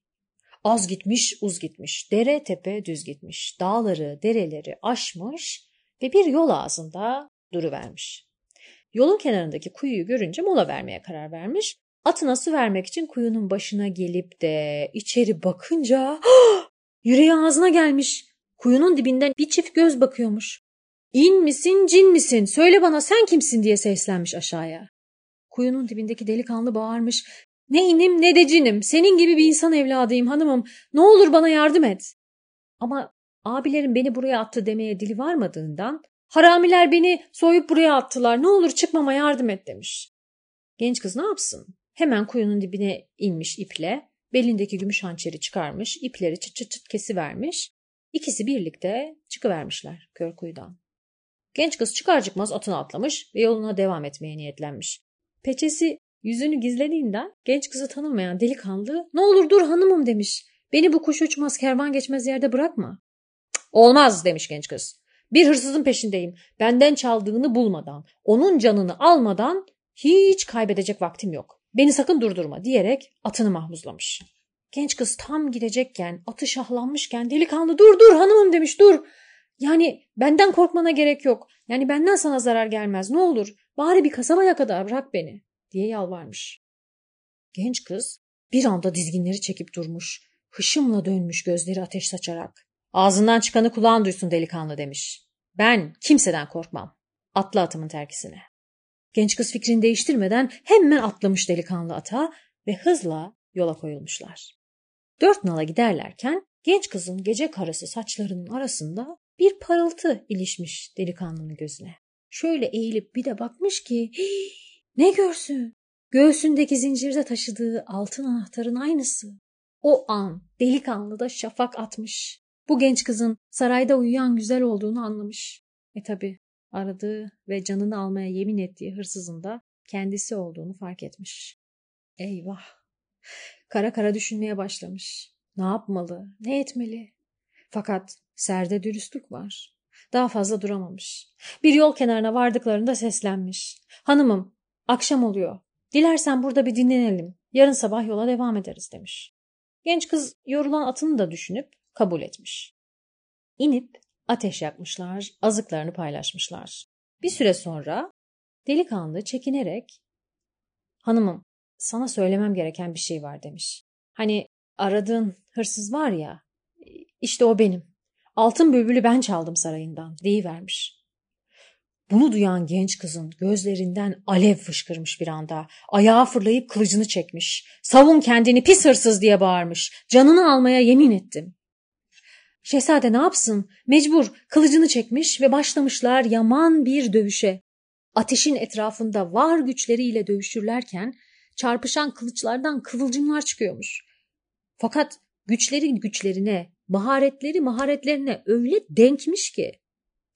Az gitmiş, uz gitmiş, dere tepe düz gitmiş, dağları, dereleri aşmış ve bir yol ağzında duruvermiş. Yolun kenarındaki kuyuyu görünce mola vermeye karar vermiş. Atına su vermek için kuyunun başına gelip de içeri bakınca yüreği ağzına gelmiş. Kuyunun dibinden bir çift göz bakıyormuş. İn misin cin misin söyle bana sen kimsin diye seslenmiş aşağıya. Kuyunun dibindeki delikanlı bağırmış. Ne inim ne de cinim senin gibi bir insan evladıyım hanımım ne olur bana yardım et. Ama abilerim beni buraya attı demeye dili varmadığından haramiler beni soyup buraya attılar ne olur çıkmama yardım et demiş. Genç kız ne yapsın? Hemen kuyunun dibine inmiş iple belindeki gümüş hançeri çıkarmış ipleri çıt çıt çıt kesivermiş. İkisi birlikte çıkıvermişler kör kuyudan. Genç kız çıkar çıkmaz atına atlamış ve yoluna devam etmeye niyetlenmiş. Peçesi yüzünü gizlediğinden genç kızı tanımayan delikanlı ne olur dur hanımım demiş. Beni bu kuş uçmaz kervan geçmez yerde bırakma. Olmaz demiş genç kız. Bir hırsızın peşindeyim. Benden çaldığını bulmadan, onun canını almadan hiç kaybedecek vaktim yok. Beni sakın durdurma diyerek atını mahmuzlamış. Genç kız tam gidecekken, atı şahlanmışken delikanlı dur dur hanımım demiş dur. Yani benden korkmana gerek yok. Yani benden sana zarar gelmez ne olur. Bari bir kasabaya kadar bırak beni diye yalvarmış. Genç kız bir anda dizginleri çekip durmuş. Hışımla dönmüş gözleri ateş saçarak. Ağzından çıkanı kulağın duysun delikanlı demiş. Ben kimseden korkmam. Atla atımın terkisine. Genç kız fikrini değiştirmeden hemen atlamış delikanlı ata ve hızla yola koyulmuşlar. Dört nala giderlerken genç kızın gece karası saçlarının arasında bir parıltı ilişmiş delikanlının gözüne. Şöyle eğilip bir de bakmış ki ne görsün? Göğsündeki zincirde taşıdığı altın anahtarın aynısı. O an delikanlı da şafak atmış. Bu genç kızın sarayda uyuyan güzel olduğunu anlamış. E tabi aradığı ve canını almaya yemin ettiği hırsızın da kendisi olduğunu fark etmiş. Eyvah! Kara kara düşünmeye başlamış. Ne yapmalı, ne etmeli? Fakat serde dürüstlük var. Daha fazla duramamış. Bir yol kenarına vardıklarında seslenmiş. Hanımım, akşam oluyor. Dilersen burada bir dinlenelim. Yarın sabah yola devam ederiz demiş. Genç kız yorulan atını da düşünüp kabul etmiş. İnip ateş yakmışlar, azıklarını paylaşmışlar. Bir süre sonra delikanlı çekinerek hanımım sana söylemem gereken bir şey var demiş. Hani aradığın hırsız var ya işte o benim. Altın bülbülü ben çaldım sarayından deyivermiş. Bunu duyan genç kızın gözlerinden alev fışkırmış bir anda. Ayağa fırlayıp kılıcını çekmiş. Savun kendini pis hırsız diye bağırmış. Canını almaya yemin ettim. Şehzade ne yapsın? Mecbur kılıcını çekmiş ve başlamışlar yaman bir dövüşe. Ateşin etrafında var güçleriyle dövüşürlerken çarpışan kılıçlardan kıvılcımlar çıkıyormuş. Fakat güçleri güçlerine, maharetleri maharetlerine öyle denkmiş ki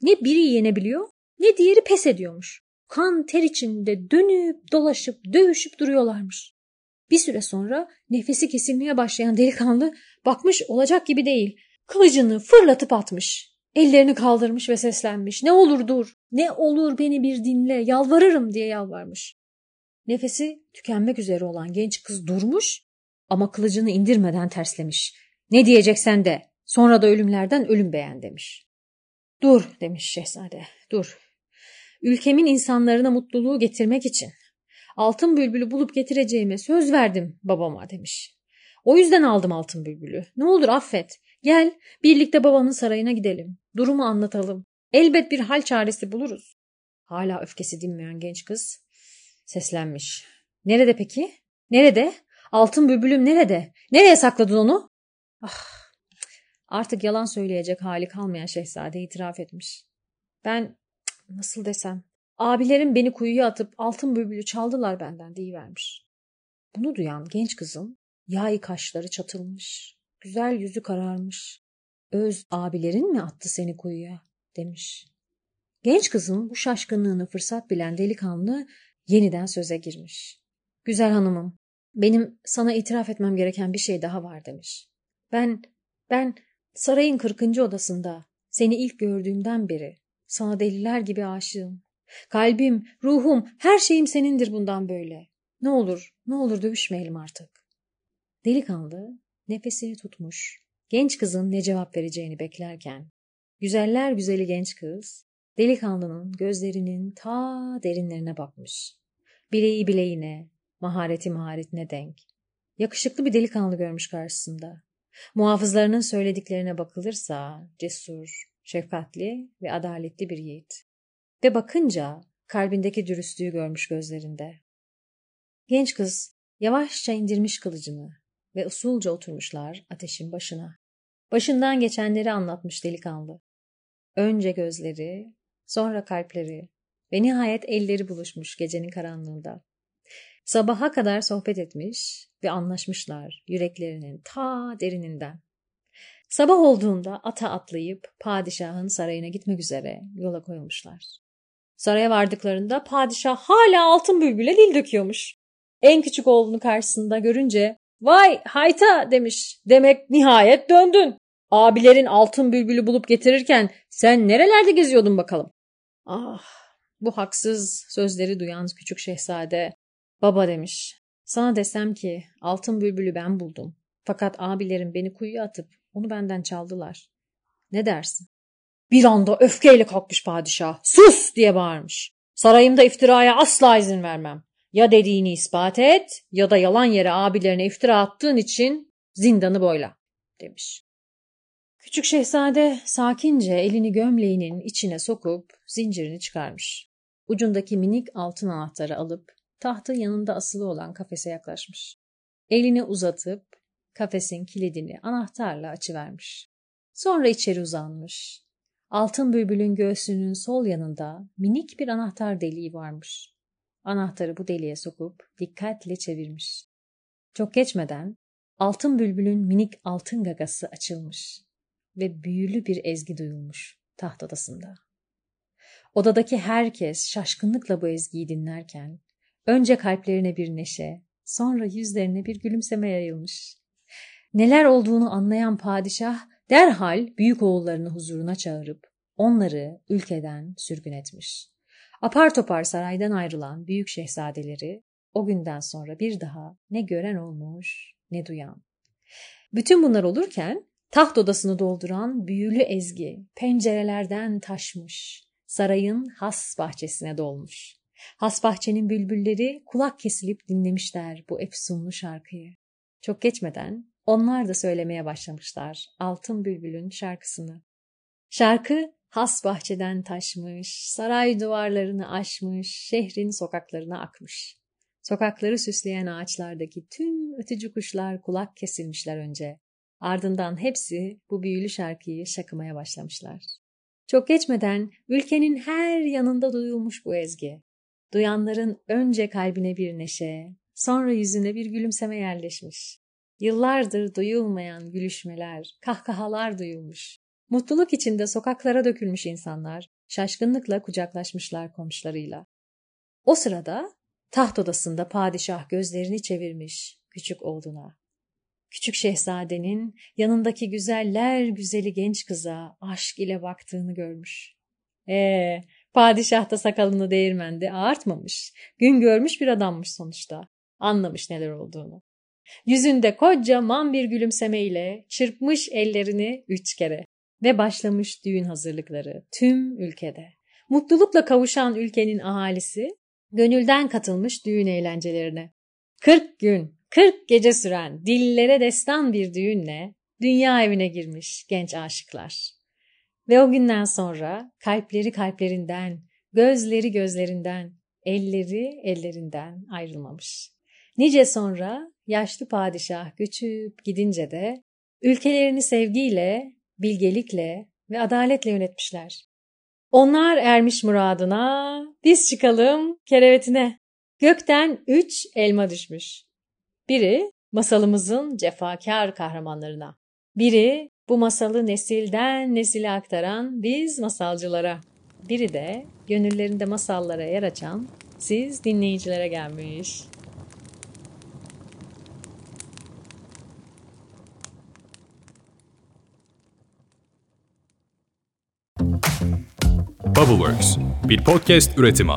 ne biri yenebiliyor ne diğeri pes ediyormuş. Kan ter içinde dönüp dolaşıp dövüşüp duruyorlarmış. Bir süre sonra nefesi kesilmeye başlayan delikanlı bakmış olacak gibi değil. Kılıcını fırlatıp atmış. Ellerini kaldırmış ve seslenmiş. Ne olur dur, ne olur beni bir dinle, yalvarırım diye yalvarmış. Nefesi tükenmek üzere olan genç kız durmuş ama kılıcını indirmeden terslemiş. Ne diyeceksen de sonra da ölümlerden ölüm beğen demiş. Dur demiş şehzade dur. Ülkemin insanlarına mutluluğu getirmek için altın bülbülü bulup getireceğime söz verdim babama demiş. O yüzden aldım altın bülbülü. Ne olur affet. Gel birlikte babamın sarayına gidelim. Durumu anlatalım. Elbet bir hal çaresi buluruz. Hala öfkesi dinmeyen genç kız seslenmiş. Nerede peki? Nerede? Altın bülbülüm nerede? Nereye sakladın onu? Ah, artık yalan söyleyecek hali kalmayan şehzade itiraf etmiş. Ben nasıl desem abilerim beni kuyuya atıp altın bülbülü çaldılar benden deyivermiş. Bunu duyan genç kızın yay kaşları çatılmış, güzel yüzü kararmış. Öz abilerin mi attı seni kuyuya demiş. Genç kızın bu şaşkınlığını fırsat bilen delikanlı yeniden söze girmiş. Güzel hanımım, benim sana itiraf etmem gereken bir şey daha var demiş. Ben, ben sarayın kırkıncı odasında seni ilk gördüğümden beri sana deliler gibi aşığım. Kalbim, ruhum, her şeyim senindir bundan böyle. Ne olur, ne olur dövüşmeyelim artık. Delikanlı nefesini tutmuş, genç kızın ne cevap vereceğini beklerken, güzeller güzeli genç kız, delikanlının gözlerinin ta derinlerine bakmış. Bileği bileğine, mahareti maharetine denk. Yakışıklı bir delikanlı görmüş karşısında. Muhafızlarının söylediklerine bakılırsa cesur, şefkatli ve adaletli bir yiğit. Ve bakınca kalbindeki dürüstlüğü görmüş gözlerinde. Genç kız yavaşça indirmiş kılıcını ve usulca oturmuşlar ateşin başına. Başından geçenleri anlatmış delikanlı. Önce gözleri, sonra kalpleri ve nihayet elleri buluşmuş gecenin karanlığında. Sabaha kadar sohbet etmiş ve anlaşmışlar yüreklerinin ta derininden. Sabah olduğunda ata atlayıp padişahın sarayına gitmek üzere yola koyulmuşlar. Saraya vardıklarında padişah hala altın bülbüle dil döküyormuş. En küçük oğlunu karşısında görünce vay hayta demiş. Demek nihayet döndün. Abilerin altın bülbülü bulup getirirken sen nerelerde geziyordun bakalım? Ah bu haksız sözleri duyan küçük şehzade baba demiş. Sana desem ki altın bülbülü ben buldum. Fakat abilerim beni kuyuya atıp onu benden çaldılar. Ne dersin? Bir anda öfkeyle kalkmış padişah. Sus diye bağırmış. Sarayımda iftiraya asla izin vermem. Ya dediğini ispat et ya da yalan yere abilerine iftira attığın için zindanı boyla demiş. Küçük şehzade sakince elini gömleğinin içine sokup zincirini çıkarmış. Ucundaki minik altın anahtarı alıp tahtın yanında asılı olan kafese yaklaşmış. Elini uzatıp kafesin kilidini anahtarla açıvermiş. Sonra içeri uzanmış. Altın bülbülün göğsünün sol yanında minik bir anahtar deliği varmış. Anahtarı bu deliğe sokup dikkatle çevirmiş. Çok geçmeden altın bülbülün minik altın gagası açılmış ve büyülü bir ezgi duyulmuş taht odasında. Odadaki herkes şaşkınlıkla bu ezgiyi dinlerken önce kalplerine bir neşe, sonra yüzlerine bir gülümseme yayılmış. Neler olduğunu anlayan padişah derhal büyük oğullarını huzuruna çağırıp onları ülkeden sürgün etmiş. Apar topar saraydan ayrılan büyük şehzadeleri o günden sonra bir daha ne gören olmuş ne duyan. Bütün bunlar olurken taht odasını dolduran büyülü ezgi pencerelerden taşmış, sarayın has bahçesine dolmuş. Has bahçenin bülbülleri kulak kesilip dinlemişler bu efsunlu şarkıyı. Çok geçmeden onlar da söylemeye başlamışlar Altın Bülbül'ün şarkısını. Şarkı has bahçeden taşmış, saray duvarlarını aşmış, şehrin sokaklarına akmış. Sokakları süsleyen ağaçlardaki tüm ötücü kuşlar kulak kesilmişler önce. Ardından hepsi bu büyülü şarkıyı şakımaya başlamışlar. Çok geçmeden ülkenin her yanında duyulmuş bu ezgi. Duyanların önce kalbine bir neşe, sonra yüzüne bir gülümseme yerleşmiş. Yıllardır duyulmayan gülüşmeler, kahkahalar duyulmuş. Mutluluk içinde sokaklara dökülmüş insanlar şaşkınlıkla kucaklaşmışlar komşularıyla. O sırada taht odasında padişah gözlerini çevirmiş küçük oğluna. Küçük şehzadenin yanındaki güzeller güzeli genç kıza aşk ile baktığını görmüş. Ee, padişah da sakalını değirmende ağartmamış. Gün görmüş bir adammış sonuçta. Anlamış neler olduğunu. Yüzünde kocaman bir gülümsemeyle çırpmış ellerini üç kere ve başlamış düğün hazırlıkları tüm ülkede. Mutlulukla kavuşan ülkenin ahalisi gönülden katılmış düğün eğlencelerine. 40 gün, 40 gece süren dillere destan bir düğünle dünya evine girmiş genç aşıklar. Ve o günden sonra kalpleri kalplerinden, gözleri gözlerinden, elleri ellerinden ayrılmamış. Nice sonra yaşlı padişah göçüp gidince de ülkelerini sevgiyle, bilgelikle ve adaletle yönetmişler. Onlar ermiş muradına, biz çıkalım kerevetine. Gökten üç elma düşmüş. Biri masalımızın cefakar kahramanlarına. Biri bu masalı nesilden nesile aktaran biz masalcılara. Biri de gönüllerinde masallara yer açan siz dinleyicilere gelmiş. Bubbleworks bir podcast üretimi.